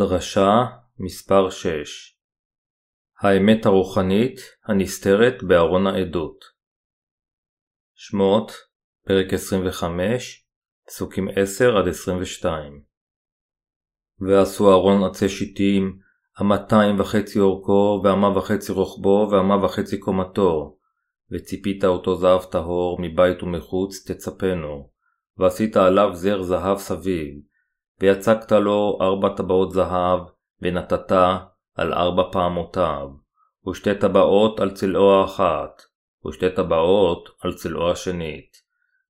דרשה מספר 6 האמת הרוחנית הנסתרת בארון העדות. שמות, פרק 25, פסוקים 10-22 ועשו ארון עצי שיטים, המאתיים וחצי אורכו, והמה וחצי רוחבו, והמה וחצי קומתו, וציפית אותו זהב טהור, מבית ומחוץ תצפנו, ועשית עליו זר זהב סביב, ויצקת לו ארבע טבעות זהב, ונתת על ארבע פעמותיו, ושתי טבעות על צלעו האחת, ושתי טבעות על צלעו השנית.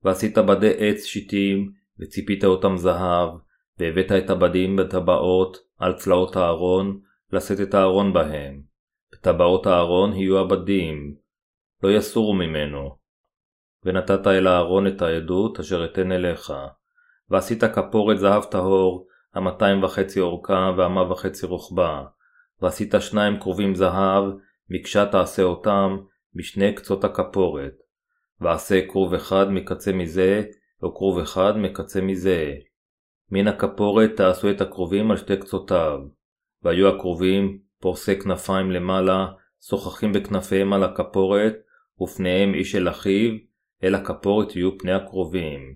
ועשית בדי עץ שיטים, וציפית אותם זהב, והבאת את הבדים בטבעות על צלעות הארון, לשאת את הארון בהם. בטבעות הארון יהיו הבדים, לא יסורו ממנו. ונתת אל הארון את העדות אשר אתן אליך. ועשית כפורת זהב טהור, המאתיים וחצי אורכה והמה וחצי רוחבה. ועשית שניים כרובים זהב, מקשה תעשה אותם, משני קצות הכפורת. ועשה כרוב אחד מקצה מזה, וכרוב אחד מקצה מזה. מן הכפורת תעשו את הכרובים על שתי קצותיו. והיו הכרובים פורסי כנפיים למעלה, שוחחים בכנפיהם על הכפורת, ופניהם איש אל אחיו, אל הכפורת יהיו פני הכרובים.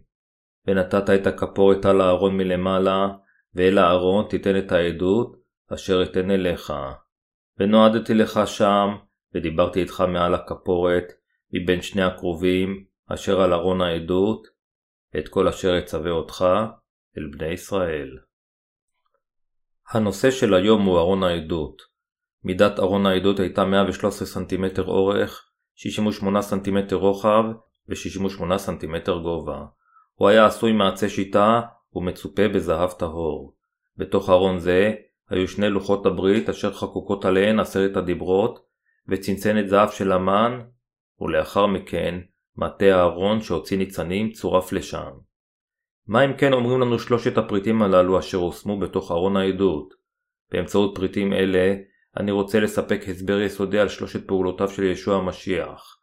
ונתת את הכפורת על הארון מלמעלה, ואל הארון תיתן את העדות, אשר אתן אליך. ונועדתי לך שם, ודיברתי איתך מעל הכפורת, מבין שני הכרובים, אשר על ארון העדות, את כל אשר אצווה אותך, אל בני ישראל. הנושא של היום הוא ארון העדות. מידת ארון העדות הייתה 113 סנטימטר אורך, 68 סנטימטר רוחב ו-68 סנטימטר גובה. הוא היה עשוי מעצי שיטה ומצופה בזהב טהור. בתוך ארון זה היו שני לוחות הברית אשר חקוקות עליהן עשרת הדיברות, וצנצנת זהב של המן, ולאחר מכן מטה הארון שהוציא ניצנים צורף לשם. מה אם כן אומרים לנו שלושת הפריטים הללו אשר הושמו בתוך ארון העדות? באמצעות פריטים אלה אני רוצה לספק הסבר יסודי על שלושת פעולותיו של ישוע המשיח.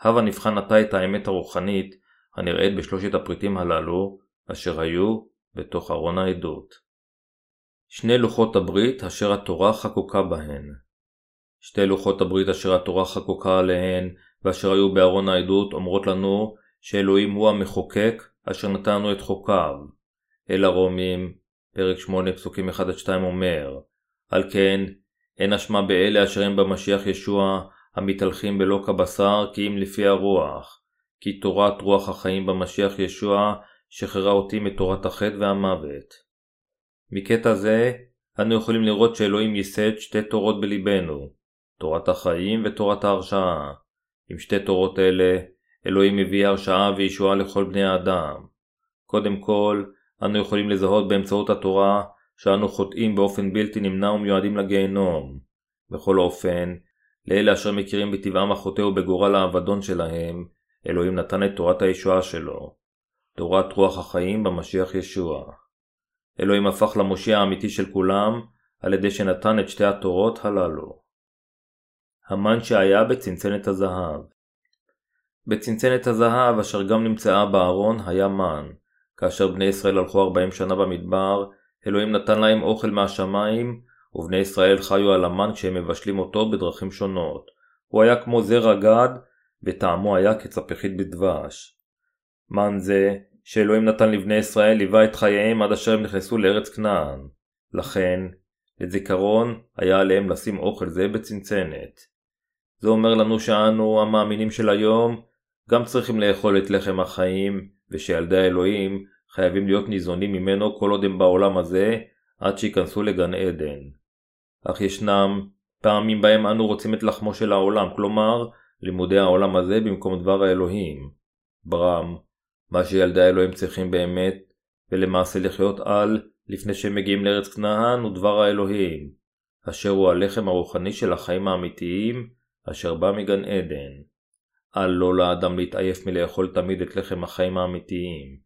הבה נבחן עתה את האמת הרוחנית הנראית בשלושת הפריטים הללו, אשר היו בתוך ארון העדות. שני לוחות הברית אשר התורה חקוקה בהן. שתי לוחות הברית אשר התורה חקוקה עליהן, ואשר היו בארון העדות, אומרות לנו שאלוהים הוא המחוקק, אשר נתנו את חוקיו. אל הרומים, פרק 8 פסוקים 1-2 אומר, על כן, אין אשמה באלה אשר הם במשיח ישוע, המתהלכים בלא כבשר, כי אם לפי הרוח. כי תורת רוח החיים במשיח ישוע שחררה אותי מתורת החטא והמוות. מקטע זה אנו יכולים לראות שאלוהים ייסד שתי תורות בליבנו, תורת החיים ותורת ההרשעה. עם שתי תורות אלה, אלוהים מביא הרשעה וישועה לכל בני האדם. קודם כל, אנו יכולים לזהות באמצעות התורה שאנו חוטאים באופן בלתי נמנע ומיועדים לגיהנום. בכל אופן, לאלה אשר מכירים בטבעם החוטא ובגורל האבדון שלהם, אלוהים נתן את תורת הישועה שלו, תורת רוח החיים במשיח ישוע. אלוהים הפך למושיע האמיתי של כולם, על ידי שנתן את שתי התורות הללו. המן שהיה בצנצנת הזהב בצנצנת הזהב, אשר גם נמצאה בארון, היה מן. כאשר בני ישראל הלכו ארבעים שנה במדבר, אלוהים נתן להם אוכל מהשמיים, ובני ישראל חיו על המן כשהם מבשלים אותו בדרכים שונות. הוא היה כמו זרע גד, וטעמו היה כצפחית בדבש. מן זה, שאלוהים נתן לבני ישראל, ליווה את חייהם עד אשר הם נכנסו לארץ כנען. לכן, לזיכרון, היה עליהם לשים אוכל זה בצנצנת. זה אומר לנו שאנו, המאמינים של היום, גם צריכים לאכול את לחם החיים, ושילדי האלוהים חייבים להיות ניזונים ממנו כל עוד הם בעולם הזה, עד שייכנסו לגן עדן. אך ישנם פעמים בהם אנו רוצים את לחמו של העולם, כלומר, לימודי העולם הזה במקום דבר האלוהים. ברם, מה שילדי האלוהים צריכים באמת, ולמעשה לחיות על, לפני שהם מגיעים לארץ כנען, הוא דבר האלוהים, אשר הוא הלחם הרוחני של החיים האמיתיים, אשר בא מגן עדן. אל לא לאדם להתעייף מלאכול תמיד את לחם החיים האמיתיים.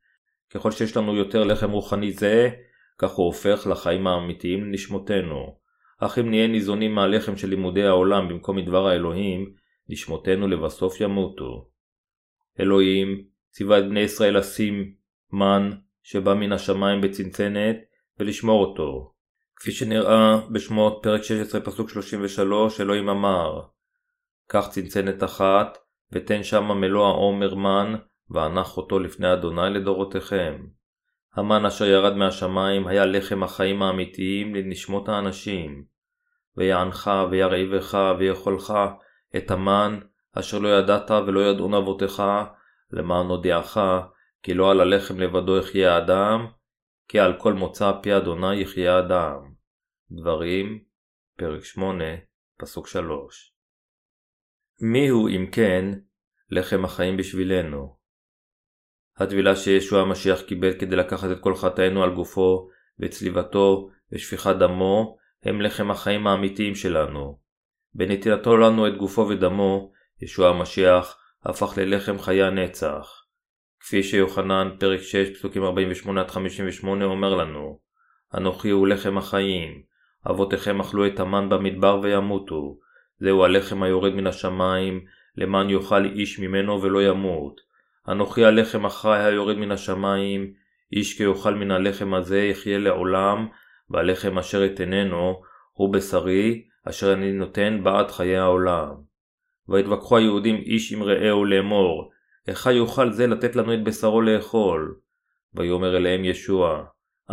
ככל שיש לנו יותר לחם רוחני זה, כך הוא הופך לחיים האמיתיים לנשמותינו. אך אם נהיה ניזונים מהלחם של לימודי העולם במקום מדבר האלוהים, נשמותינו לבסוף ימותו. אלוהים ציווה את בני ישראל לשים מן שבא מן השמיים בצנצנת ולשמור אותו. כפי שנראה בשמות פרק 16 פסוק 33 אלוהים אמר קח צנצנת אחת ותן שמה מלוא העומר מן ואנח אותו לפני אדוני לדורותיכם. המן אשר ירד מהשמיים היה לחם החיים האמיתיים לנשמות האנשים. ויענך וירעיבך ויכולך את המן אשר לא ידעת ולא ידעון אבותיך למען הודיעך כי לא על הלחם לבדו יחיה האדם כי על כל מוצא פי אדוני יחיה אדם. דברים, פרק 8, פסוק 3 מיהו אם כן לחם החיים בשבילנו? הטבילה שישוע המשיח קיבל כדי לקחת את כל חטאינו על גופו וצליבתו ושפיכת דמו הם לחם החיים האמיתיים שלנו. בנטילתו לנו את גופו ודמו, ישוע המשיח הפך ללחם חיי הנצח. כפי שיוחנן פרק 6 פסוקים 48-58 אומר לנו אנוכי הוא לחם החיים, אבותיכם אכלו את המן במדבר וימותו, זהו הלחם היורד מן השמיים, למען יאכל איש ממנו ולא ימות. אנוכי הלחם החי היורד מן השמיים, איש כי יאכל מן הלחם הזה יחיה לעולם, והלחם אשר אתננו הוא בשרי, אשר אני נותן בעד חיי העולם. ויתווכחו היהודים איש עם רעהו לאמור, היכן יוכל זה לתת לנו את בשרו לאכול? ויאמר אליהם ישוע,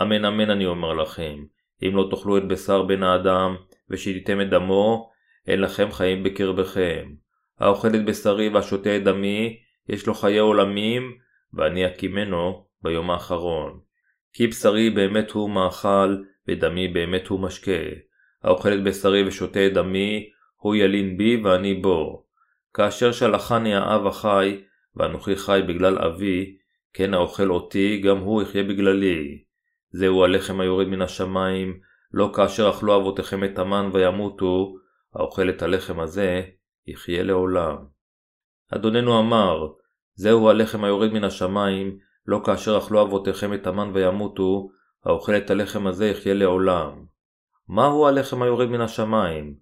אמן אמן אני אומר לכם, אם לא תאכלו את בשר בן האדם, ושתיתם את דמו, אין לכם חיים בקרבכם. האוכל את בשרי והשותה את דמי, יש לו חיי עולמים, ואני אקימנו ביום האחרון. כי בשרי באמת הוא מאכל, ודמי באמת הוא משקה. האוכל את בשרי ושותה את דמי, הוא ילין בי ואני בו. כאשר שלחני האב החי, ואנוכי חי בגלל אבי, כן האוכל אותי, גם הוא יחיה בגללי. זהו הלחם היורד מן השמיים, לא כאשר אכלו אבותיכם את המן וימותו, האוכל את הלחם הזה, יחיה לעולם. אדוננו אמר, זהו הלחם היורד מן השמיים, לא כאשר אכלו אבותיכם את המן וימותו, האוכל את הלחם הזה יחיה לעולם. מהו הלחם היורד מן השמיים?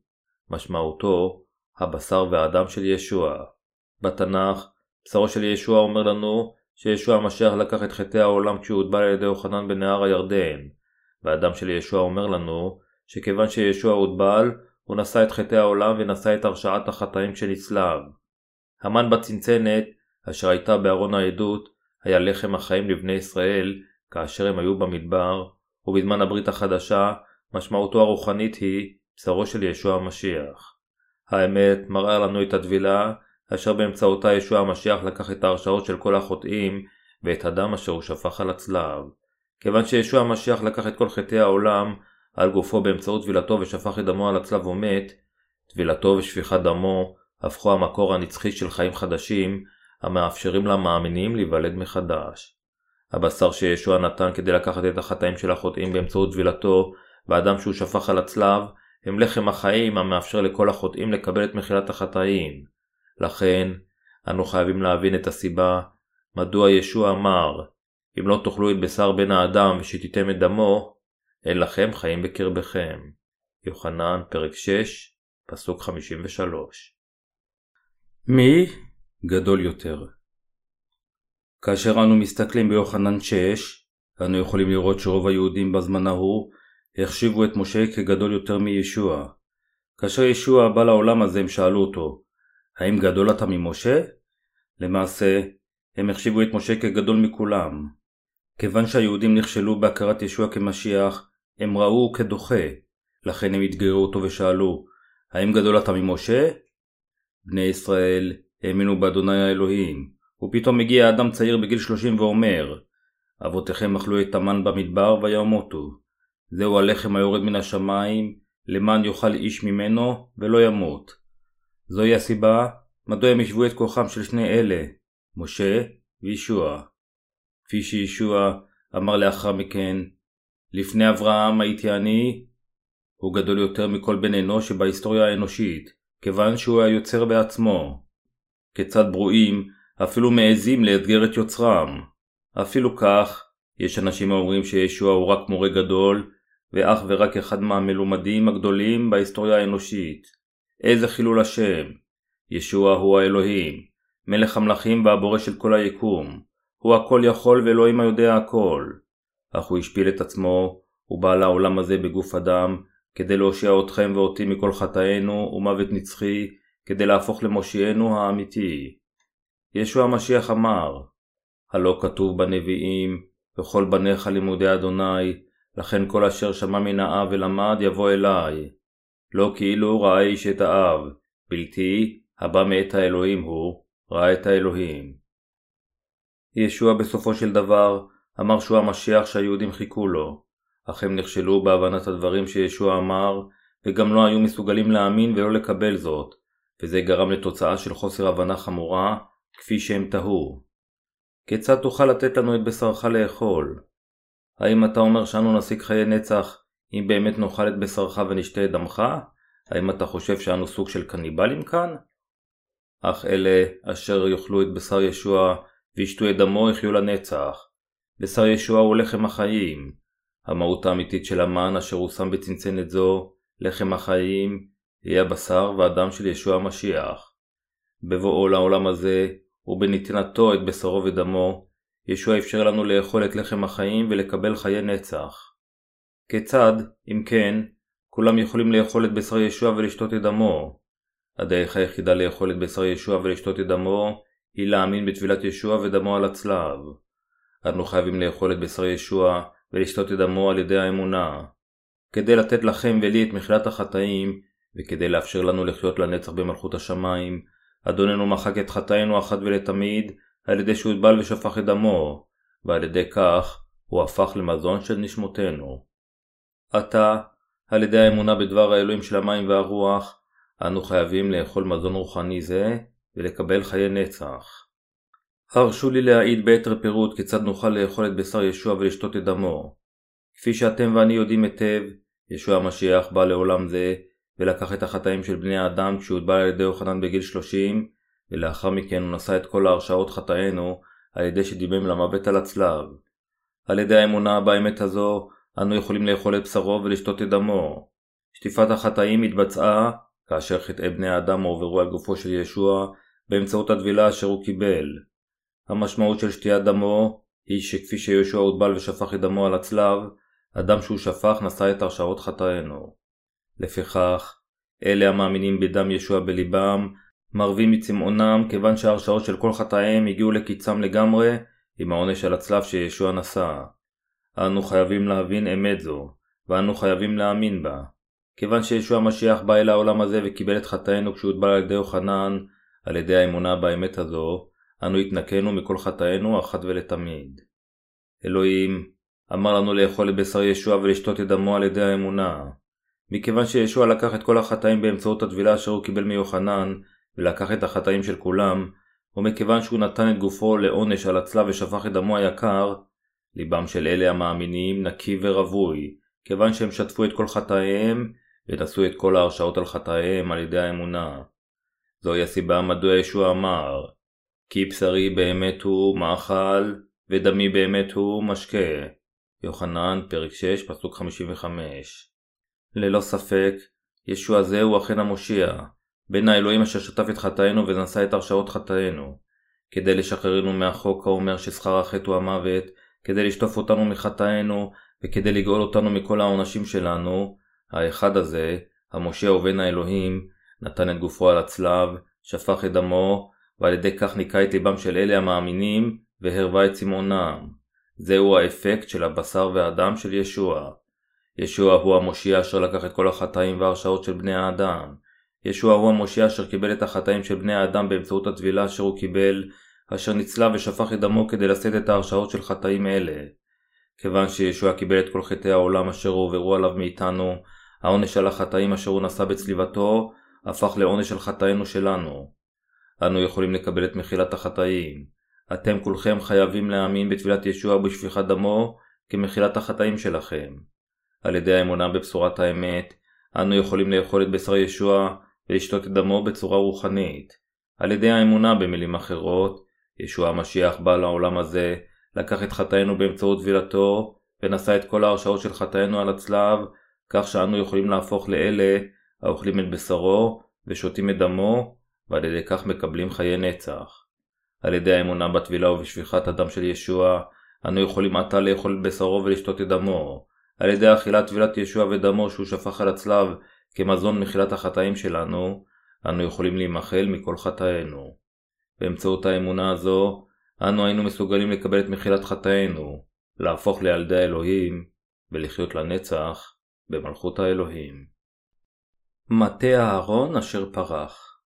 משמעותו, הבשר והדם של ישוע. בתנ"ך, בשרו של ישוע אומר לנו שישוע המשיח לקח את חטאי העולם כשהוא הוטבל על ידי יוחנן בנהר הירדן, והדם של ישוע אומר לנו שכיוון שישוע הוטבל, הוא נשא את חטאי העולם ונשא את הרשעת החטאים כשנצלב. המן בצנצנת, אשר הייתה בארון העדות, היה לחם החיים לבני ישראל כאשר הם היו במדבר, ובזמן הברית החדשה, משמעותו הרוחנית היא בשרו של ישוע המשיח. האמת מראה לנו את הטבילה אשר באמצעותה ישוע המשיח לקח את ההרשעות של כל החוטאים ואת הדם אשר הוא שפך על הצלב. כיוון שישוע המשיח לקח את כל חטאי העולם על גופו באמצעות טבילתו ושפך את דמו על הצלב ומת, טבילתו ושפיכת דמו הפכו המקור הנצחי של חיים חדשים המאפשרים למאמינים להיוולד מחדש. הבשר שישוע נתן כדי לקחת את החטאים של החוטאים באמצעות טבילתו והדם שהוא שפך על הצלב הם לחם החיים המאפשר לכל החוטאים לקבל את מחילת החטאים. לכן, אנו חייבים להבין את הסיבה מדוע ישוע אמר אם לא תאכלו את בשר בן האדם ושתיתם את דמו, אין לכם חיים בקרבכם. יוחנן, פרק 6, פסוק 53. מי גדול יותר? כאשר אנו מסתכלים ביוחנן 6, אנו יכולים לראות שרוב היהודים בזמן ההוא החשיבו את משה כגדול יותר מישוע. כאשר ישוע בא לעולם הזה הם שאלו אותו, האם גדול אתה ממשה? למעשה, הם החשיבו את משה כגדול מכולם. כיוון שהיהודים נכשלו בהכרת ישוע כמשיח, הם ראו כדוחה, לכן הם אתגרו אותו ושאלו, האם גדול אתה ממשה? בני ישראל האמינו באדוני האלוהים, ופתאום מגיע אדם צעיר בגיל שלושים ואומר, אבותיכם אכלו את המן במדבר וימותו. זהו הלחם היורד מן השמיים, למען יאכל איש ממנו ולא ימות. זוהי הסיבה מדוע הם השוו את כוחם של שני אלה, משה וישוע. כפי שישוע אמר לאחר מכן, לפני אברהם הייתי אני, הוא גדול יותר מכל בן אנוש שבהיסטוריה האנושית, כיוון שהוא היוצר בעצמו. כיצד ברואים אפילו מעזים לאתגר את יוצרם. אפילו כך, יש אנשים האומרים שישוע הוא רק מורה גדול, ואך ורק אחד מהמלומדים הגדולים בהיסטוריה האנושית. איזה חילול השם. ישוע הוא האלוהים, מלך המלכים והבורא של כל היקום. הוא הכל יכול ואלוהים היודע הכל. אך הוא השפיל את עצמו, הוא בא לעולם הזה בגוף אדם, כדי להושיע אתכם ואותי מכל חטאינו ומוות נצחי, כדי להפוך למושיענו האמיתי. ישוע המשיח אמר, הלא כתוב בנביאים, וכל בניך לימודי אדוני, לכן כל אשר שמע מן האב ולמד יבוא אליי. לא כאילו ראה איש את האב, בלתי הבא מאת האלוהים הוא, ראה את האלוהים. ישוע בסופו של דבר אמר שהוא המשיח שהיהודים חיכו לו, אך הם נכשלו בהבנת הדברים שישוע אמר, וגם לא היו מסוגלים להאמין ולא לקבל זאת, וזה גרם לתוצאה של חוסר הבנה חמורה, כפי שהם תהו. כיצד תוכל לתת לנו את בשרך לאכול? האם אתה אומר שאנו נשיג חיי נצח אם באמת נאכל את בשרך ונשתה את דמך? האם אתה חושב שאנו סוג של קניבלים כאן? אך אלה אשר יאכלו את בשר ישוע וישתו את דמו יחיו לנצח. בשר ישוע הוא לחם החיים. המהות האמיתית של המן אשר הוא שם בצנצנת זו, לחם החיים, היא הבשר והדם של ישוע המשיח. בבואו לעולם הזה, ובנתינתו את בשרו ודמו, ישוע אפשר לנו לאכול את לחם החיים ולקבל חיי נצח. כיצד, אם כן, כולם יכולים לאכול את בשר ישוע ולשתות את דמו? הדרך היחידה לאכול את בשר ישוע ולשתות את דמו, היא להאמין בטבילת ישוע ודמו על הצלב. אנו חייבים לאכול את בשר ישוע ולשתות את דמו על ידי האמונה. כדי לתת לכם ולי את מחילת החטאים, וכדי לאפשר לנו לחיות לנצח במלכות השמיים, אדוננו מחק את חטאינו אחת ולתמיד, על ידי שהוא הטבל ושפך את דמו, ועל ידי כך הוא הפך למזון של נשמותינו. עתה, על ידי האמונה בדבר האלוהים של המים והרוח, אנו חייבים לאכול מזון רוחני זה, ולקבל חיי נצח. הרשו לי להעיד ביתר פירוט כיצד נוכל לאכול את בשר ישוע ולשתות את דמו. כפי שאתם ואני יודעים היטב, ישוע המשיח בא לעולם זה, ולקח את החטאים של בני האדם כשהוטבל על ידי יוחנן בגיל 30, ולאחר מכן הוא נשא את כל ההרשעות חטאינו, על ידי שדימם למוות על הצלב. על ידי האמונה באמת הזו, אנו יכולים לאכול את בשרו ולשתות את דמו. שטיפת החטאים התבצעה כאשר חטאי בני האדם הועברו על גופו של ישוע באמצעות הטבילה אשר הוא קיבל. המשמעות של שתיית דמו היא שכפי שישוע הוטבל ושפך את דמו על הצלב, הדם שהוא שפך נשא את הרשעות חטאינו. לפיכך, אלה המאמינים בדם ישוע בליבם, מרבים מצמאונם כיוון שההרשעות של כל חטאיהם הגיעו לקיצם לגמרי עם העונש על הצלב שישוע נשא. אנו חייבים להבין אמת זו, ואנו חייבים להאמין בה. כיוון שישוע המשיח בא אל העולם הזה וקיבל את חטאינו כשהוטבל על ידי יוחנן, על ידי האמונה באמת הזו, אנו התנקנו מכל חטאינו אחת ולתמיד. אלוהים אמר לנו לאכול את בשר ישוע ולשתות את דמו על ידי האמונה. מכיוון שישוע לקח את כל החטאים באמצעות הטבילה אשר הוא קיבל מיוחנן, ולקח את החטאים של כולם, ומכיוון שהוא נתן את גופו לעונש על הצלב ושפך את דמו היקר, ליבם של אלה המאמינים נקי ורווי, כיוון שהם שטפו את כל חטאיהם, ונשאו את כל ההרשאות על חטאיהם על ידי האמונה. זוהי הסיבה מדוע ישוע אמר, כי בשרי באמת הוא מאכל, ודמי באמת הוא משקה. יוחנן, פרק 6, פסוק 55. ללא ספק, ישוע זה הוא אכן המושיע, בין האלוהים אשר שטף את חטאינו ונשא את הרשעות חטאינו. כדי לשחררנו מהחוק האומר ששכר החטא הוא המוות, כדי לשטוף אותנו מחטאינו, וכדי לגאול אותנו מכל העונשים שלנו, האחד הזה, המושיע ובן האלוהים, נתן את גופו על הצלב, שפך את דמו, ועל ידי כך ניקה את ליבם של אלה המאמינים, והרווה את צמאונם. זהו האפקט של הבשר והדם של ישוע. ישוע הוא המושיע אשר לקח את כל החטאים וההרשעות של בני האדם. ישוע הוא המושיע אשר קיבל את החטאים של בני האדם באמצעות הטבילה אשר הוא קיבל, אשר נצלה ושפך את דמו כדי לשאת את ההרשעות של חטאים אלה. כיוון שישוע קיבל את כל חטאי העולם אשר הועברו עליו מאיתנו, העונש על החטאים אשר הוא נשא בצליבתו, הפך לעונש על חטאינו שלנו. אנו יכולים לקבל את מחילת החטאים. אתם כולכם חייבים להאמין בטבילת ישוע ובשפיכת דמו כמחילת החטאים שלכם. על ידי האמונה בבשורת האמת, אנו יכולים לאכול את בשר ישוע ולשתות את דמו בצורה רוחנית. על ידי האמונה במילים אחרות, ישוע המשיח בא לעולם הזה, לקח את חטאינו באמצעות טבילתו, ונשא את כל ההרשאות של חטאינו על הצלב, כך שאנו יכולים להפוך לאלה האוכלים את בשרו ושותים את דמו, ועל ידי כך מקבלים חיי נצח. על ידי האמונה בטבילה ובשפיכת הדם של ישוע, אנו יכולים עתה לאכול את בשרו ולשתות את דמו. על ידי אכילת טבילת ישוע ודמו שהוא שפך על הצלב כמזון מחילת החטאים שלנו, אנו יכולים להימחל מכל חטאינו. באמצעות האמונה הזו, אנו היינו מסוגלים לקבל את מחילת חטאינו, להפוך לילדי האלוהים, ולחיות לנצח במלכות האלוהים. מטה הארון אשר פרח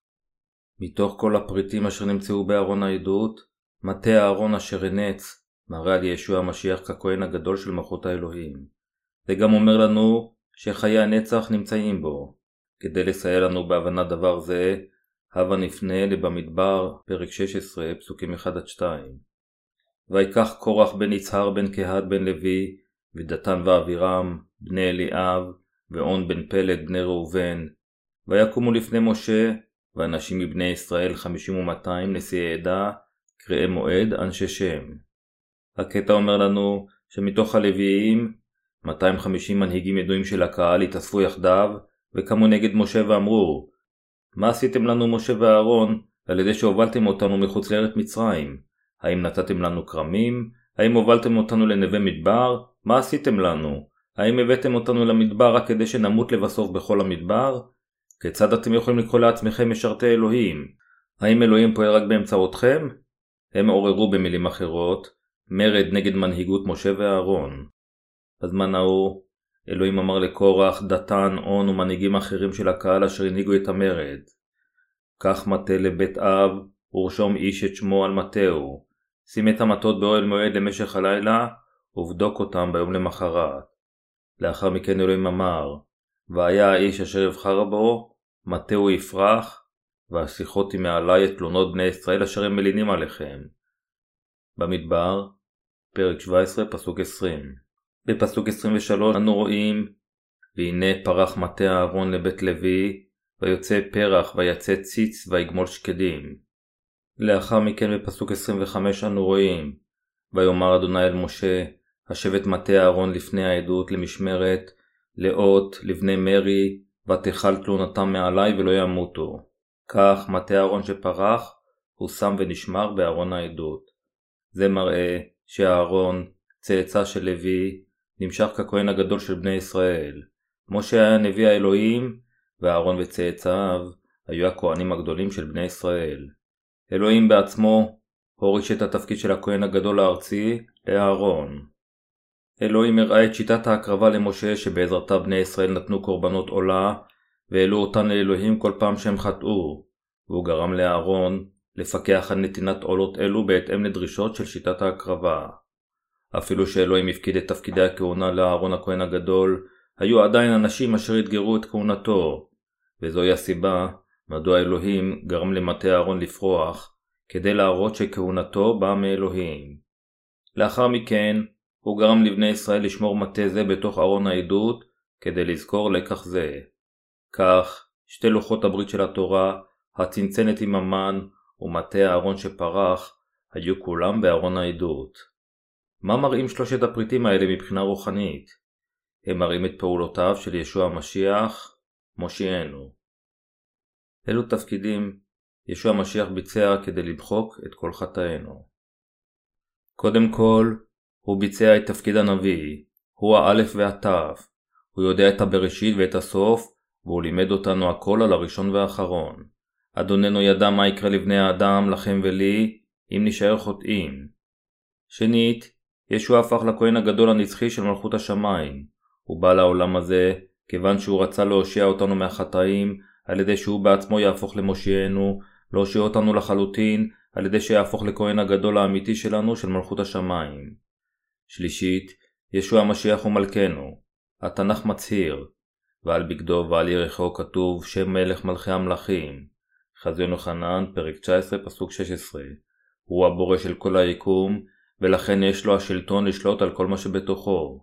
מתוך כל הפריטים אשר נמצאו בארון העדות, מטה הארון אשר הנץ, מראה על ישוע המשיח ככהן הגדול של מלכות האלוהים. זה גם אומר לנו שחיי הנצח נמצאים בו. כדי לסייע לנו בהבנת דבר זה, הבה נפנה לבמדבר, פרק 16, פסוקים 1-2. ויקח קורח בן יצהר בן קהת בן לוי, ודתן ואבירם, בני אליאב, ואון בן פלד בני ראובן, ויקומו לפני משה, ואנשים מבני ישראל חמישים ומאתיים נשיאי עדה, קראי מועד, אנשי שם. הקטע אומר לנו שמתוך הלוויים 250 מנהיגים ידועים של הקהל התאספו יחדיו וקמו נגד משה ואמרו מה עשיתם לנו משה ואהרון על ידי שהובלתם אותנו מחוץ לארץ מצרים? האם נתתם לנו כרמים? האם הובלתם אותנו לנווה מדבר? מה עשיתם לנו? האם הבאתם אותנו למדבר רק כדי שנמות לבסוף בכל המדבר? כיצד אתם יכולים לקרוא לעצמכם משרתי אלוהים? האם אלוהים פועל רק באמצעותכם? הם עוררו במילים אחרות מרד נגד מנהיגות משה ואהרון. בזמן ההוא, אלוהים אמר לקורח, דתן, און ומנהיגים אחרים של הקהל אשר הנהיגו את המרד. קח מטה לבית אב, ורשום איש את שמו על מטהו. שים את המטות באוהל מועד למשך הלילה, ובדוק אותם ביום למחרת. לאחר מכן אלוהים אמר, והיה האיש אשר יבחר בו, מטהו יפרח, והשיחות היא מעלי את תלונות בני ישראל אשר הם מלינים עליכם. במדבר, פרק 17, פסוק 20. בפסוק 23 אנו רואים והנה פרח מטה אהרון לבית לוי, ויוצא פרח ויצא ציץ ויגמול שקדים. לאחר מכן בפסוק 25 אנו רואים ויאמר אדוני אל משה, השב את מטה אהרון לפני העדות למשמרת, לאות, לבני מרי, ותכל תלונתם מעלי ולא ימותו. כך מטה אהרון שפרח, הושם ונשמר בארון העדות. זה מראה שאהרון, צאצא של לוי, נמשך ככהן הגדול של בני ישראל. משה היה נביא האלוהים, ואהרון וצאצאיו היו הכהנים הגדולים של בני ישראל. אלוהים בעצמו הוריש את התפקיד של הכהן הגדול הארצי לאהרון. אלוהים הראה את שיטת ההקרבה למשה שבעזרתה בני ישראל נתנו קורבנות עולה והעלו אותן לאלוהים כל פעם שהם חטאו, והוא גרם לאהרון לפקח על נתינת עולות אלו בהתאם לדרישות של שיטת ההקרבה. אפילו שאלוהים הפקיד את תפקידי הכהונה לאהרון הכהן הגדול, היו עדיין אנשים אשר אתגרו את כהונתו, וזוהי הסיבה מדוע אלוהים גרם למטה אהרון לפרוח, כדי להראות שכהונתו באה מאלוהים. לאחר מכן, הוא גרם לבני ישראל לשמור מטה זה בתוך ארון העדות, כדי לזכור לקח זה. כך, שתי לוחות הברית של התורה, הצנצנת עם המן, ומטה הארון שפרח, היו כולם בארון העדות. מה מראים שלושת הפריטים האלה מבחינה רוחנית? הם מראים את פעולותיו של ישוע המשיח, מושיענו. אילו תפקידים ישוע המשיח ביצע כדי למחוק את כל חטאינו. קודם כל, הוא ביצע את תפקיד הנביא, הוא האלף והתף, הוא יודע את הבראשית ואת הסוף, והוא לימד אותנו הכל על הראשון והאחרון. אדוננו ידע מה יקרה לבני האדם, לכם ולי, אם נשאר חוטאים. שנית, ישוע הפך לכהן הגדול הנצחי של מלכות השמיים. הוא בא לעולם הזה כיוון שהוא רצה להושיע אותנו מהחטאים על ידי שהוא בעצמו יהפוך למושיענו, להושיע אותנו לחלוטין על ידי שיהפוך לכהן הגדול האמיתי שלנו של מלכות השמיים. שלישית, ישוע המשיח הוא מלכנו. התנ"ך מצהיר, ועל בגדו ועל ירחו כתוב שם מלך מלכי המלכים. חזיון יוחנן, פרק 19, פסוק 16. הוא הבורא של כל היקום, ולכן יש לו השלטון לשלוט על כל מה שבתוכו.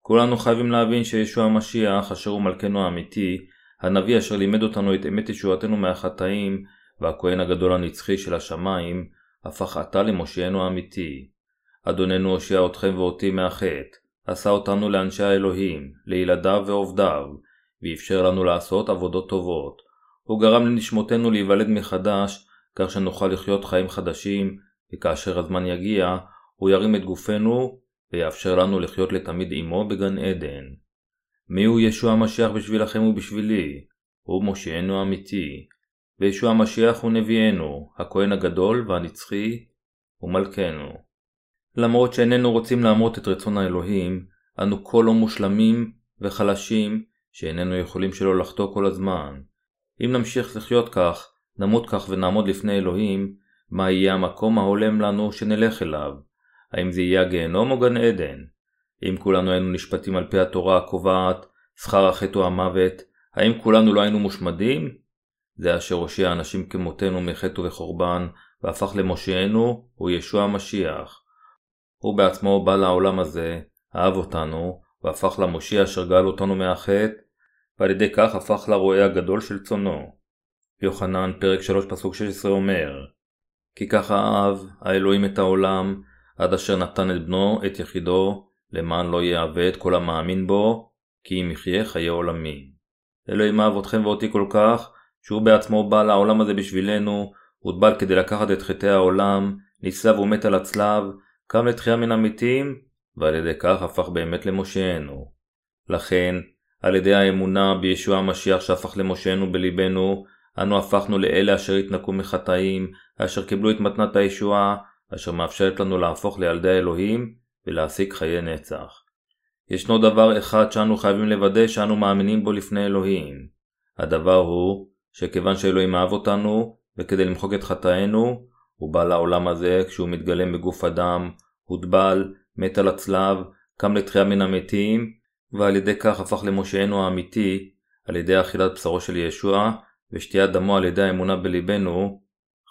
כולנו חייבים להבין שישוע המשיח, אשר הוא מלכנו האמיתי, הנביא אשר לימד אותנו את אמת ישועתנו מהחטאים, והכהן הגדול הנצחי של השמיים, הפך עתה למושיענו האמיתי. אדוננו הושיע אתכם ואותי מהחטא, עשה אותנו לאנשי האלוהים, לילדיו ועובדיו, ואפשר לנו לעשות עבודות טובות. הוא גרם לנשמותינו להיוולד מחדש, כך שנוכל לחיות חיים חדשים, וכאשר הזמן יגיע, הוא ירים את גופנו ויאפשר לנו לחיות לתמיד עמו בגן עדן. מיהו ישוע המשיח בשבילכם ובשבילי? הוא מושיענו האמיתי, וישוע המשיח הוא נביאנו, הכהן הגדול והנצחי, ומלכנו. למרות שאיננו רוצים להמרות את רצון האלוהים, אנו כה לא מושלמים וחלשים, שאיננו יכולים שלא לחטוא כל הזמן. אם נמשיך לחיות כך, נמות כך ונעמוד לפני אלוהים, מה יהיה המקום ההולם לנו שנלך אליו? האם זה יהיה הגיהנום או גן עדן? אם כולנו היינו נשפטים על פי התורה הקובעת, שכר החטא או המוות, האם כולנו לא היינו מושמדים? זה אשר הושיע אנשים כמותנו מחטא וחורבן, והפך למושיענו, הוא ישוע המשיח. הוא בעצמו בא לעולם הזה, אהב אותנו, והפך למושיע אשר גאל אותנו מהחטא, ועל ידי כך הפך לרועה הגדול של צונו. יוחנן, פרק 3 פסוק 16 אומר כי ככה אהב האלוהים את העולם, עד אשר נתן את בנו, את יחידו, למען לא יאבד כל המאמין בו, כי אם יחיה חיי עולמים. אלוהים אהב אתכם ואותי כל כך, שהוא בעצמו בא לעולם הזה בשבילנו, הוטבל כדי לקחת את חטאי העולם, נצלב ומת על הצלב, קם לתחייה מן המתים, ועל ידי כך הפך באמת למושענו. לכן, על ידי האמונה בישוע המשיח שהפך למושענו בלבנו, אנו הפכנו לאלה אשר התנקו מחטאים, אשר קיבלו את מתנת הישועה, אשר מאפשרת לנו להפוך לילדי האלוהים ולהשיג חיי נצח. ישנו דבר אחד שאנו חייבים לוודא שאנו מאמינים בו לפני אלוהים. הדבר הוא, שכיוון שאלוהים אהב אותנו, וכדי למחוק את חטאינו, הוא בא לעולם הזה כשהוא מתגלם בגוף אדם, הוטבל, מת על הצלב, קם לתחייה מן המתים, ועל ידי כך הפך למושענו האמיתי, על ידי אכילת בשרו של ישוע, ושתיית דמו על ידי האמונה בלבנו,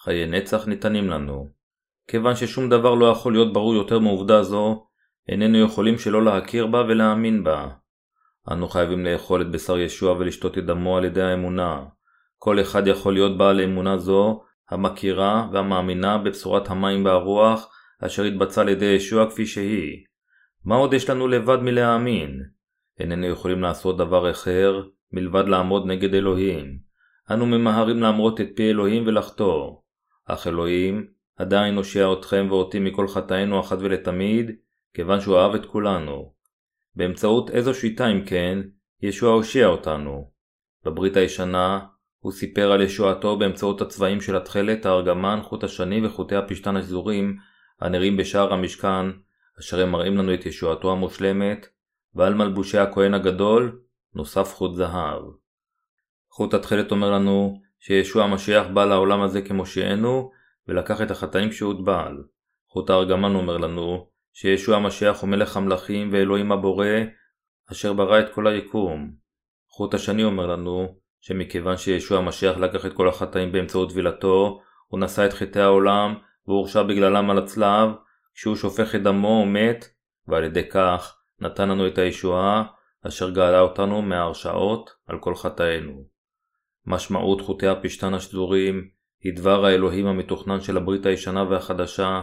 חיי נצח ניתנים לנו. כיוון ששום דבר לא יכול להיות ברור יותר מעובדה זו, איננו יכולים שלא להכיר בה ולהאמין בה. אנו חייבים לאכול את בשר ישוע ולשתות את דמו על ידי האמונה. כל אחד יכול להיות בעל אמונה זו, המכירה והמאמינה בבשורת המים והרוח, אשר התבצע על ידי ישוע כפי שהיא. מה עוד יש לנו לבד מלהאמין? איננו יכולים לעשות דבר אחר, מלבד לעמוד נגד אלוהים. אנו ממהרים להמרות את פי אלוהים ולחתור. אך אלוהים עדיין הושיע אתכם ואותי מכל חטאינו אחת ולתמיד, כיוון שהוא אהב את כולנו. באמצעות איזו שיטה אם כן, ישוע הושיע אותנו. בברית הישנה, הוא סיפר על ישועתו באמצעות הצבעים של התכלת, הארגמן, חוט השני וחוטי הפשתן השזורים, הנראים בשער המשכן, אשר הם מראים לנו את ישועתו המושלמת, ועל מלבושי הכהן הגדול, נוסף חוט זהב. חוט התכלת אומר לנו שישוע המשיח בא לעולם הזה כמושיענו, ולקח את החטאים כשהוטבל. חוט הארגמן אומר לנו שישוע המשיח הוא מלך המלכים ואלוהים הבורא, אשר ברא את כל היקום. חוט השני אומר לנו שמכיוון שישוע המשיח לקח את כל החטאים באמצעות טבילתו, הוא נשא את חטאי העולם והורשע בגללם על הצלב, כשהוא שופך את דמו הוא מת, ועל ידי כך נתן לנו את הישועה, אשר גאלה אותנו מההרשעות על כל חטאינו. משמעות חוטי הפשתן השזורים היא דבר האלוהים המתוכנן של הברית הישנה והחדשה,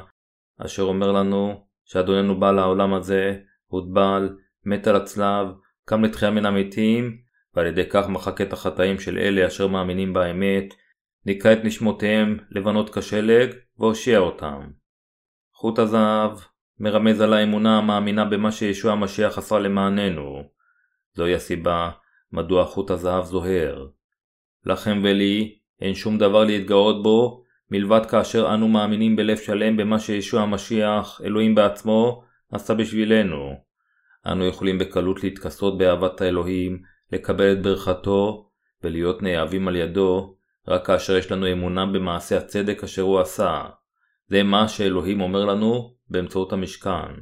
אשר אומר לנו שאדוננו בא לעולם הזה, הוטבל, מת על הצלב, קם לתחייה מן המתים, ועל ידי כך מחק את החטאים של אלה אשר מאמינים באמת, ניקה את נשמותיהם לבנות כשלג, והושיע אותם. חוט הזהב מרמז על האמונה המאמינה במה שישוע המשיח עשה למעננו. זוהי הסיבה מדוע חוט הזהב זוהר. לכם ולי אין שום דבר להתגאות בו, מלבד כאשר אנו מאמינים בלב שלם במה שישוע המשיח, אלוהים בעצמו, עשה בשבילנו. אנו יכולים בקלות להתכסות באהבת האלוהים, לקבל את ברכתו, ולהיות נאהבים על ידו, רק כאשר יש לנו אמונה במעשה הצדק אשר הוא עשה. זה מה שאלוהים אומר לנו באמצעות המשכן.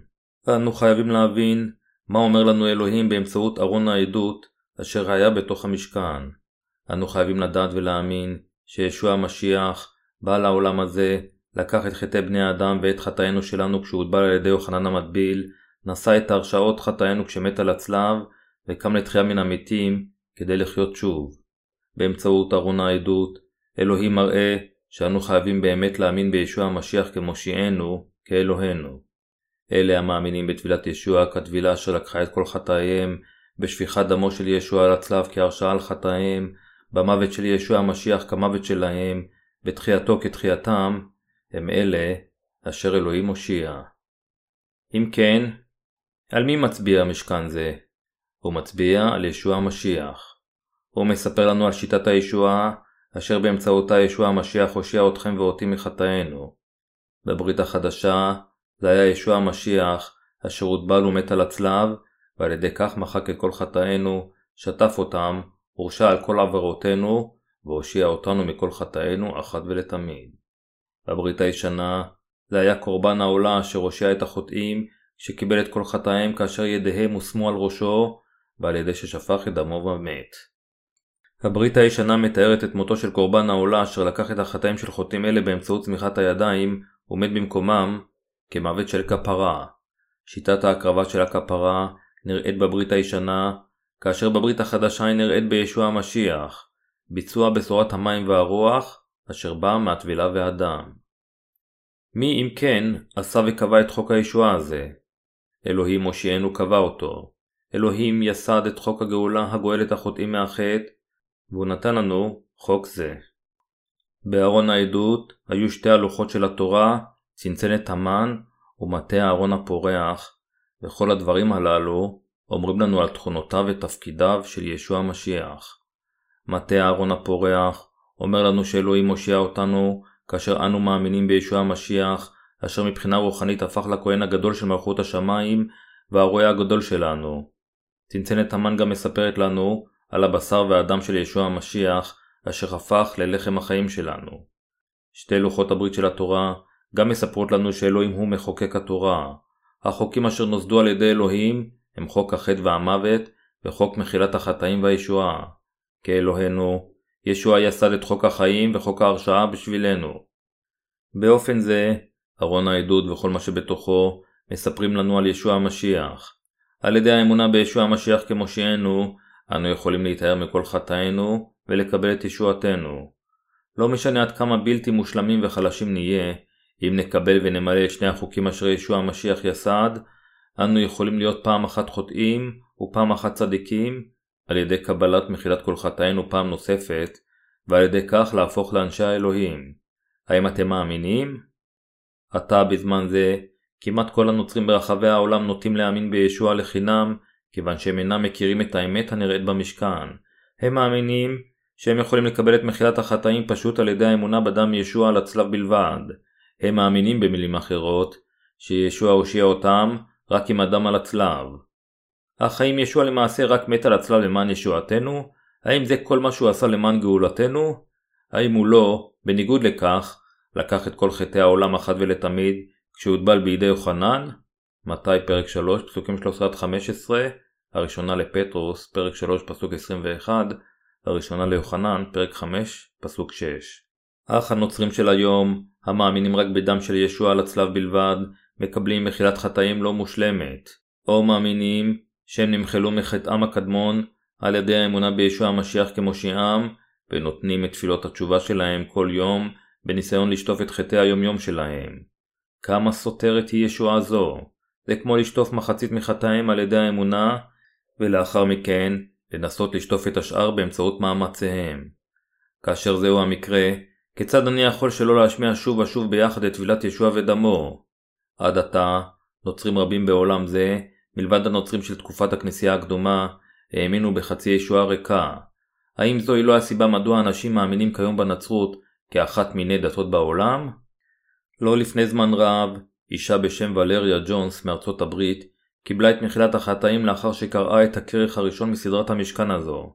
אנו חייבים להבין מה אומר לנו אלוהים באמצעות ארון העדות אשר היה בתוך המשכן. אנו חייבים לדעת ולהאמין שישוע המשיח בא לעולם הזה, לקח את חטאי בני האדם ואת חטאינו שלנו כשהוטבל על ידי יוחנן המטביל, נשא את הרשעות חטאינו כשמת על הצלב, וקם לתחייה מן המתים כדי לחיות שוב. באמצעות ארון העדות, אלוהים מראה שאנו חייבים באמת להאמין בישוע המשיח כמושיענו, כאלוהינו. אלה המאמינים בטבילת ישוע כטבילה אשר לקחה את כל חטאיהם, בשפיכת דמו של ישוע על הצלב כהרשעה על חטאיהם, במוות של ישוע המשיח כמוות שלהם, בתחייתו כתחייתם, הם אלה אשר אלוהים הושיע. אם כן, על מי מצביע משכן זה? הוא מצביע על ישוע המשיח. הוא מספר לנו על שיטת הישועה, אשר באמצעותה ישוע המשיח הושיע אתכם ואותי מחטאינו. בברית החדשה, זה היה ישוע המשיח, אשר הוטבל ומת על הצלב, ועל ידי כך מחק את כל חטאינו, שטף אותם, הורשע על כל עבירותינו, והושיע אותנו מכל חטאינו אחת ולתמיד. בברית הישנה, זה היה קורבן העולה אשר הושיע את החוטאים, שקיבל את כל חטאיהם כאשר ידיהם הושמו על ראשו, ועל ידי ששפך את דמו ומת. הברית הישנה מתארת את מותו של קורבן העולה אשר לקח את החטאים של חוטאים אלה באמצעות צמיחת הידיים, ומת במקומם, כמוות של כפרה. שיטת ההקרבה של הכפרה נראית בברית הישנה, כאשר בברית החדשה היא נראית בישוע המשיח, ביצוע בשורת המים והרוח, אשר באה מהטבילה והדם. מי אם כן עשה וקבע את חוק הישועה הזה? אלוהים מושיענו קבע אותו. אלוהים יסד את חוק הגאולה הגואל את החוטאים מהחטא, והוא נתן לנו חוק זה. בארון העדות היו שתי הלוחות של התורה, צנצנת המן ומטה הארון הפורח, וכל הדברים הללו אומרים לנו על תכונותיו ותפקידיו של ישוע המשיח. מטה הארון הפורח אומר לנו שאלוהים מושיע אותנו כאשר אנו מאמינים בישוע המשיח, אשר מבחינה רוחנית הפך לכהן הגדול של מלכות השמיים והרועה הגדול שלנו. צנצנת המן גם מספרת לנו על הבשר והדם של ישוע המשיח, אשר הפך ללחם החיים שלנו. שתי לוחות הברית של התורה גם מספרות לנו שאלוהים הוא מחוקק התורה. החוקים אשר נוסדו על ידי אלוהים הם חוק החטא והמוות וחוק מחילת החטאים והישועה. כאלוהינו, ישוע יסד את חוק החיים וחוק ההרשעה בשבילנו. באופן זה, ארון העדות וכל מה שבתוכו מספרים לנו על ישוע המשיח. על ידי האמונה בישוע המשיח כמושיענו, אנו יכולים להיטהר מכל חטאינו ולקבל את ישועתנו. לא משנה עד כמה בלתי מושלמים וחלשים נהיה, אם נקבל ונמלא את שני החוקים אשר ישוע המשיח יסד, אנו יכולים להיות פעם אחת חוטאים ופעם אחת צדיקים, על ידי קבלת מחילת כל חטאינו פעם נוספת, ועל ידי כך להפוך לאנשי האלוהים. האם אתם מאמינים? עתה בזמן זה, כמעט כל הנוצרים ברחבי העולם נוטים להאמין בישוע לחינם, כיוון שהם אינם מכירים את האמת הנראית במשכן. הם מאמינים שהם יכולים לקבל את מחילת החטאים פשוט על ידי האמונה בדם ישוע על הצלב בלבד. הם מאמינים במילים אחרות, שישוע הושיע אותם רק עם הדם על הצלב. אך האם ישוע למעשה רק מת על הצלב למען ישועתנו? האם זה כל מה שהוא עשה למען גאולתנו? האם הוא לא, בניגוד לכך, לקח את כל חטאי העולם אחת ולתמיד כשהוטבל בידי יוחנן? מתי פרק 3 פסוקים 13-15, הראשונה לפטרוס פרק 3 פסוק 21, הראשונה ליוחנן פרק 5 פסוק 6. אך הנוצרים של היום, המאמינים רק בדם של ישוע על הצלב בלבד, מקבלים מחילת חטאים לא מושלמת, או מאמינים שהם נמחלו מחטאם הקדמון על ידי האמונה בישוע המשיח כמושיעם, ונותנים את תפילות התשובה שלהם כל יום בניסיון לשטוף את חטאי היומיום שלהם. כמה סותרת היא ישועה זו? זה כמו לשטוף מחצית מחטאיהם על ידי האמונה, ולאחר מכן לנסות לשטוף את השאר באמצעות מאמציהם. כאשר זהו המקרה, כיצד אני יכול שלא להשמיע שוב ושוב ביחד את טבילת ישוע ודמו? עד עתה, נוצרים רבים בעולם זה, מלבד הנוצרים של תקופת הכנסייה הקדומה, האמינו בחצי ישועה ריקה. האם זוהי לא הסיבה מדוע אנשים מאמינים כיום בנצרות כאחת מיני דתות בעולם? לא לפני זמן רב, אישה בשם ולריה ג'ונס מארצות הברית קיבלה את מחילת החטאים לאחר שקראה את הכרך הראשון מסדרת המשכן הזו.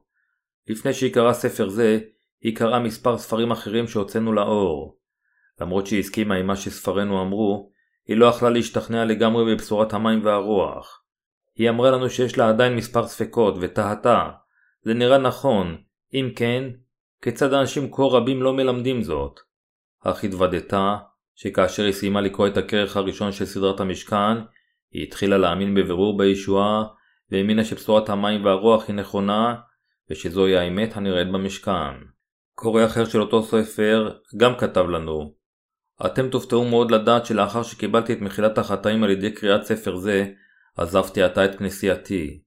לפני שהיא קראה ספר זה, היא קראה מספר ספרים אחרים שהוצאנו לאור. למרות שהיא הסכימה עם מה שספרינו אמרו, היא לא יכלה להשתכנע לגמרי בבשורת המים והרוח. היא אמרה לנו שיש לה עדיין מספר ספקות, ותהתה, זה נראה נכון, אם כן, כיצד אנשים כה רבים לא מלמדים זאת? אך התוודתה שכאשר היא סיימה לקרוא את הכרך הראשון של סדרת המשכן, היא התחילה להאמין בבירור בישועה, והאמינה שבשורת המים והרוח היא נכונה, ושזוהי האמת הנראית במשכן. קורא אחר של אותו ספר גם כתב לנו אתם תופתעו מאוד לדעת שלאחר שקיבלתי את מחילת החטאים על ידי קריאת ספר זה, עזבתי עתה את כנסייתי.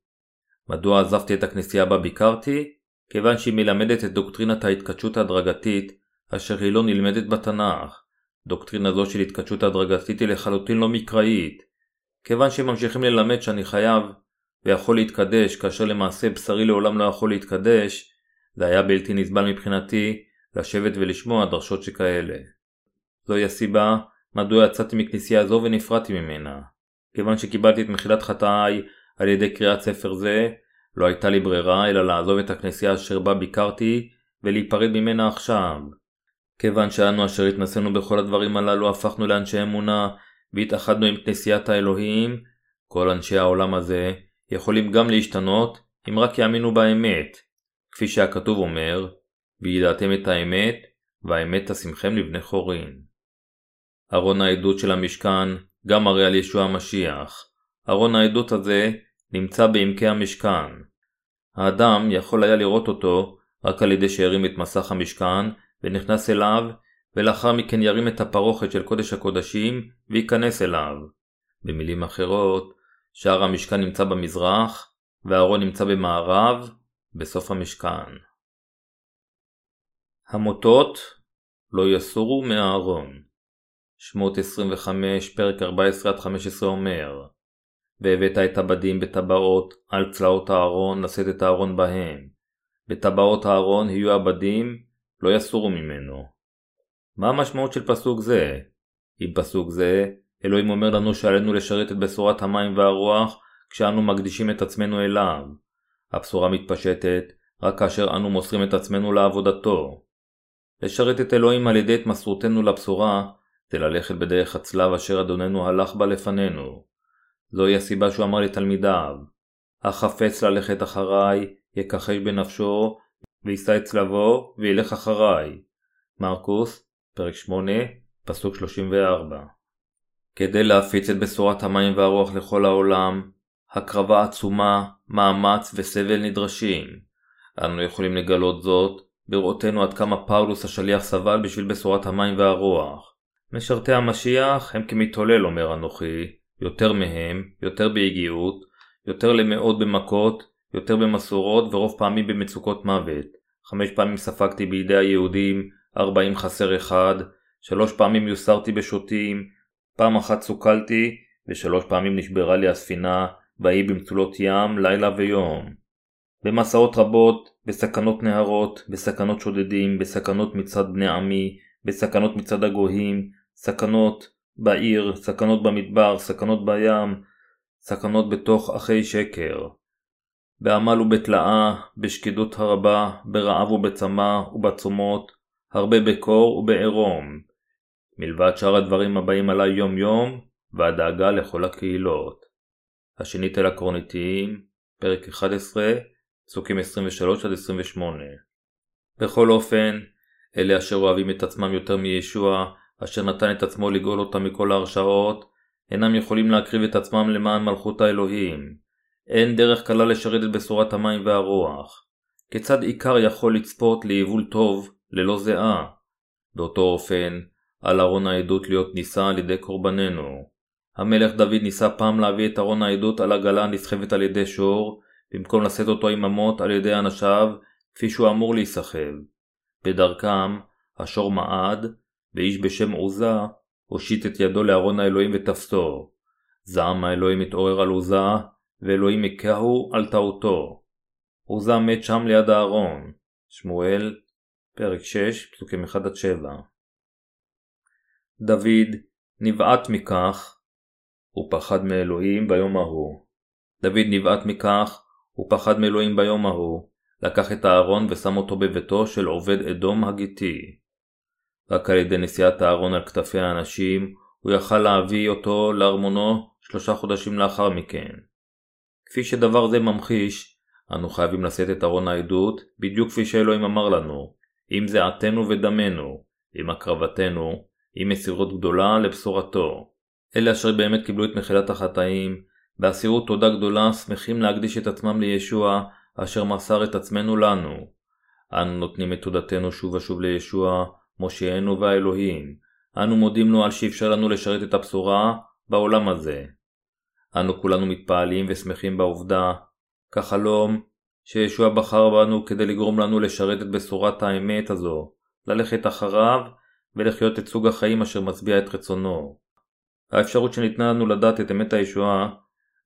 מדוע עזבתי את הכנסייה בה ביקרתי? כיוון שהיא מלמדת את דוקטרינת ההתקדשות ההדרגתית, אשר היא לא נלמדת בתנ"ך. דוקטרינה זו של התקדשות הדרגתית היא לחלוטין לא מקראית. כיוון שהם ממשיכים ללמד שאני חייב ויכול להתקדש כאשר למעשה בשרי לעולם לא יכול להתקדש, זה היה בלתי נסבל מבחינתי לשבת ולשמוע דרשות שכאלה. זוהי הסיבה מדוע יצאתי מכנסייה זו ונפרדתי ממנה. כיוון שקיבלתי את מחילת חטאי על ידי קריאת ספר זה, לא הייתה לי ברירה אלא לעזוב את הכנסייה אשר בה ביקרתי ולהיפרד ממנה עכשיו. כיוון שאנו אשר התנסינו בכל הדברים הללו הפכנו לאנשי אמונה והתאחדנו עם כנסיית האלוהים, כל אנשי העולם הזה יכולים גם להשתנות אם רק יאמינו באמת, כפי שהכתוב אומר, וידעתם את האמת, והאמת תשימכם לבני חורין. ארון העדות של המשכן גם מראה על ישוע המשיח. ארון העדות הזה נמצא בעמקי המשכן. האדם יכול היה לראות אותו רק על ידי שהרים את מסך המשכן ונכנס אליו, ולאחר מכן ירים את הפרוכת של קודש הקודשים וייכנס אליו. במילים אחרות, שער המשכן נמצא במזרח, והארון נמצא במערב, בסוף המשכן. המוטות לא יסורו מהארון. שמות 25 פרק 14-15 אומר והבאת את הבדים בטבעות על צלעות הארון לשאת את הארון בהם. בטבעות הארון יהיו הבדים, לא יסורו ממנו. מה המשמעות של פסוק זה? עם פסוק זה, אלוהים אומר לנו שעלינו לשרת את בשורת המים והרוח כשאנו מקדישים את עצמנו אליו. הבשורה מתפשטת רק כאשר אנו מוסרים את עצמנו לעבודתו. לשרת את אלוהים על ידי התמסרותנו לבשורה זה ללכת בדרך הצלב אשר אדוננו הלך בה לפנינו. זוהי הסיבה שהוא אמר לתלמידיו, החפץ ללכת אחריי, יכחש בנפשו, ויישא את צלבו, וילך אחריי. מרקוס, פרק 8, פסוק 34. כדי להפיץ את בשורת המים והרוח לכל העולם, הקרבה עצומה, מאמץ וסבל נדרשים. אנו יכולים לגלות זאת בראותנו עד כמה פאולוס השליח סבל בשביל בשורת המים והרוח. משרתי המשיח הם כמתהולל אומר אנוכי, יותר מהם, יותר ביגיעות, יותר למאות במכות, יותר במסורות ורוב פעמים במצוקות מוות. חמש פעמים ספגתי בידי היהודים, ארבעים חסר אחד, שלוש פעמים יוסרתי בשוטים, פעם אחת סוכלתי, ושלוש פעמים נשברה לי הספינה, והיא במצולות ים, לילה ויום. במסעות רבות, בסכנות נהרות, בסכנות שודדים, בסכנות מצד בני עמי, בסכנות מצד הגויים, סכנות בעיר, סכנות במדבר, סכנות בים, סכנות בתוך אחי שקר. בעמל ובתלאה, בשקידות הרבה, ברעב ובצמא ובצומות, הרבה בקור ובעירום. מלבד שאר הדברים הבאים עלי יום יום, והדאגה לכל הקהילות. השנית אל הקרוניתיים, פרק 11, פסוקים 23-28. בכל אופן, אלה אשר אוהבים את עצמם יותר מישוע, אשר נתן את עצמו לגאול אותם מכל ההרשעות, אינם יכולים להקריב את עצמם למען מלכות האלוהים. אין דרך קלה לשרת את בשורת המים והרוח. כיצד עיקר יכול לצפות ליבול טוב ללא זיעה? באותו אופן, על ארון העדות להיות נישא על ידי קורבננו. המלך דוד ניסה פעם להביא את ארון העדות על עגלה הנסחבת על ידי שור, במקום לשאת אותו עם אמות על ידי אנשיו, כפי שהוא אמור להיסחב. בדרכם, השור מעד, ואיש בשם עוזה הושיט את ידו לארון האלוהים ותפסו. זעם האלוהים התעורר על עוזה, ואלוהים הכהו על טעותו. עוזה מת שם ליד הארון. שמואל, פרק 6, פסוקים 1-7. דוד נבעט מכך, הוא פחד מאלוהים ביום ההוא. דוד נבעט מכך, הוא פחד מאלוהים ביום ההוא, לקח את הארון ושם אותו בביתו של עובד אדום הגיתי. רק על ידי נשיאת הארון על כתפי האנשים, הוא יכל להביא אותו לארמונו שלושה חודשים לאחר מכן. כפי שדבר זה ממחיש, אנו חייבים לשאת את ארון העדות, בדיוק כפי שאלוהים אמר לנו, עם זיעתנו ודמנו, עם הקרבתנו, עם מסירות גדולה לבשורתו. אלה אשר באמת קיבלו את מחילת החטאים, באסירות תודה גדולה שמחים להקדיש את עצמם לישוע, אשר מסר את עצמנו לנו. אנו נותנים את תודתנו שוב ושוב לישוע, מושיענו והאלוהים, אנו מודים לו על שאפשר לנו לשרת את הבשורה בעולם הזה. אנו כולנו מתפעלים ושמחים בעובדה, כחלום, שישוע בחר בנו כדי לגרום לנו לשרת את בשורת האמת הזו, ללכת אחריו ולחיות את סוג החיים אשר מצביע את רצונו. האפשרות שניתנה לנו לדעת את אמת הישועה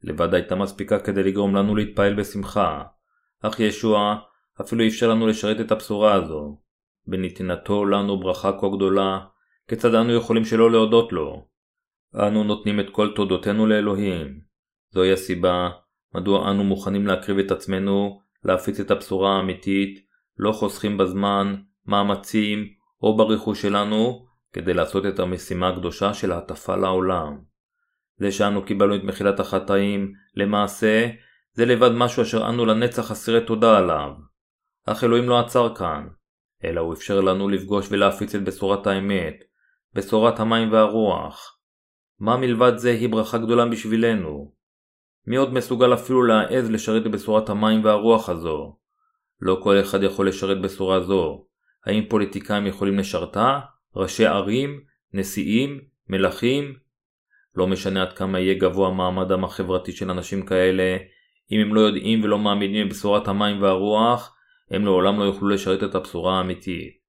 לבד הייתה מספיקה כדי לגרום לנו להתפעל בשמחה, אך ישוע אפילו אפשר לנו לשרת את הבשורה הזו. בנתינתו לנו ברכה כה גדולה, כיצד אנו יכולים שלא להודות לו? אנו נותנים את כל תודותינו לאלוהים. זוהי הסיבה מדוע אנו מוכנים להקריב את עצמנו להפיץ את הבשורה האמיתית, לא חוסכים בזמן, מאמצים או ברכוש שלנו כדי לעשות את המשימה הקדושה של ההטפה לעולם. זה שאנו קיבלנו את מחילת החטאים, למעשה, זה לבד משהו אשר אנו לנצח אסירי תודה עליו. אך אלוהים לא עצר כאן, אלא הוא אפשר לנו לפגוש ולהפיץ את בשורת האמת, בשורת המים והרוח. מה מלבד זה היא ברכה גדולה בשבילנו? מי עוד מסוגל אפילו להעז לשרת בבשורת המים והרוח הזו? לא כל אחד יכול לשרת בשורה זו. האם פוליטיקאים יכולים לשרתה? ראשי ערים? נשיאים? מלכים? לא משנה עד כמה יהיה גבוה מעמדם החברתי של אנשים כאלה, אם הם לא יודעים ולא מאמינים בבשורת המים והרוח, הם לעולם לא יוכלו לשרת את הבשורה האמיתית.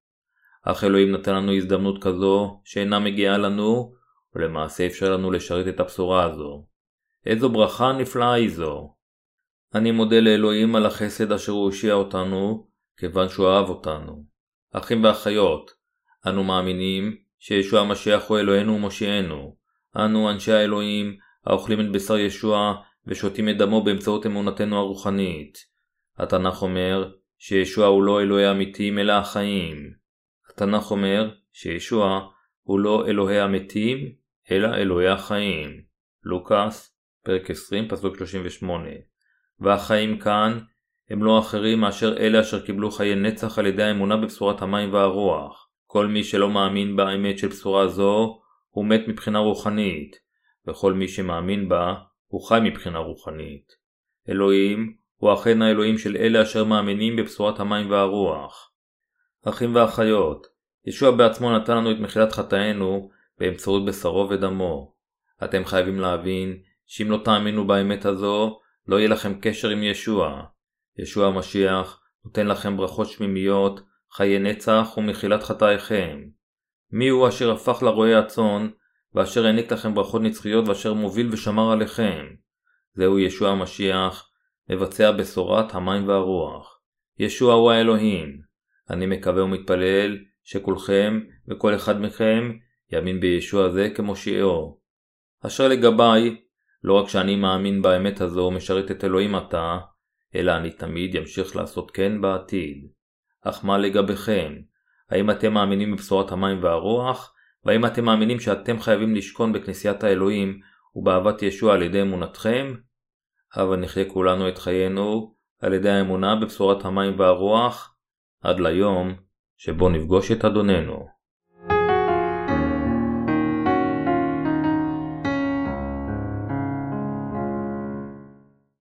אך אלוהים נתן לנו הזדמנות כזו, שאינה מגיעה לנו, ולמעשה אפשר לנו לשרת את הבשורה הזו. איזו ברכה נפלאה היא זו. אני מודה לאלוהים על החסד אשר הוא הושיע אותנו, כיוון שהוא אהב אותנו. אחים ואחיות, אנו מאמינים שישוע המשיח הוא אלוהינו ומושיענו. אנו, אנשי האלוהים, האוכלים את בשר ישוע ושותים את דמו באמצעות אמונתנו הרוחנית. התנ"ך אומר שישוע הוא לא אלוהי המתים אלא החיים. התנ"ך אומר שישוע הוא לא אלוהי המתים אלא אלוהי החיים. לוקאס, פרק 20, פסוק 38. והחיים כאן הם לא אחרים מאשר אלה אשר קיבלו חיי נצח על ידי האמונה בבשורת המים והרוח. כל מי שלא מאמין באמת של בשורה זו, הוא מת מבחינה רוחנית, וכל מי שמאמין בה, הוא חי מבחינה רוחנית. אלוהים הוא אכן האלוהים של אלה אשר מאמינים בבשורת המים והרוח. אחים ואחיות, ישוע בעצמו נתן לנו את מחילת חטאינו באמצעות בשרו ודמו. אתם חייבים להבין שאם לא תאמינו באמת הזו, לא יהיה לכם קשר עם ישוע. ישוע המשיח נותן לכם ברכות שמימיות, חיי נצח ומחילת חטאיכם. מי הוא אשר הפך לרועי הצאן, ואשר העניק לכם ברכות נצחיות ואשר מוביל ושמר עליכם? זהו ישוע המשיח, מבצע בשורת המים והרוח. ישוע הוא האלוהים. אני מקווה ומתפלל שכולכם וכל אחד מכם יאמין בישוע זה כמושיעו. אשר לגביי, לא רק שאני מאמין באמת הזו ומשרת את אלוהים עתה, אלא אני תמיד ימשיך לעשות כן בעתיד. אך מה לגביכם? האם אתם מאמינים בבשורת המים והרוח? והאם אתם מאמינים שאתם חייבים לשכון בכנסיית האלוהים ובאהבת ישוע על ידי אמונתכם? הבה נחיה כולנו את חיינו על ידי האמונה בבשורת המים והרוח, עד ליום שבו נפגוש את אדוננו.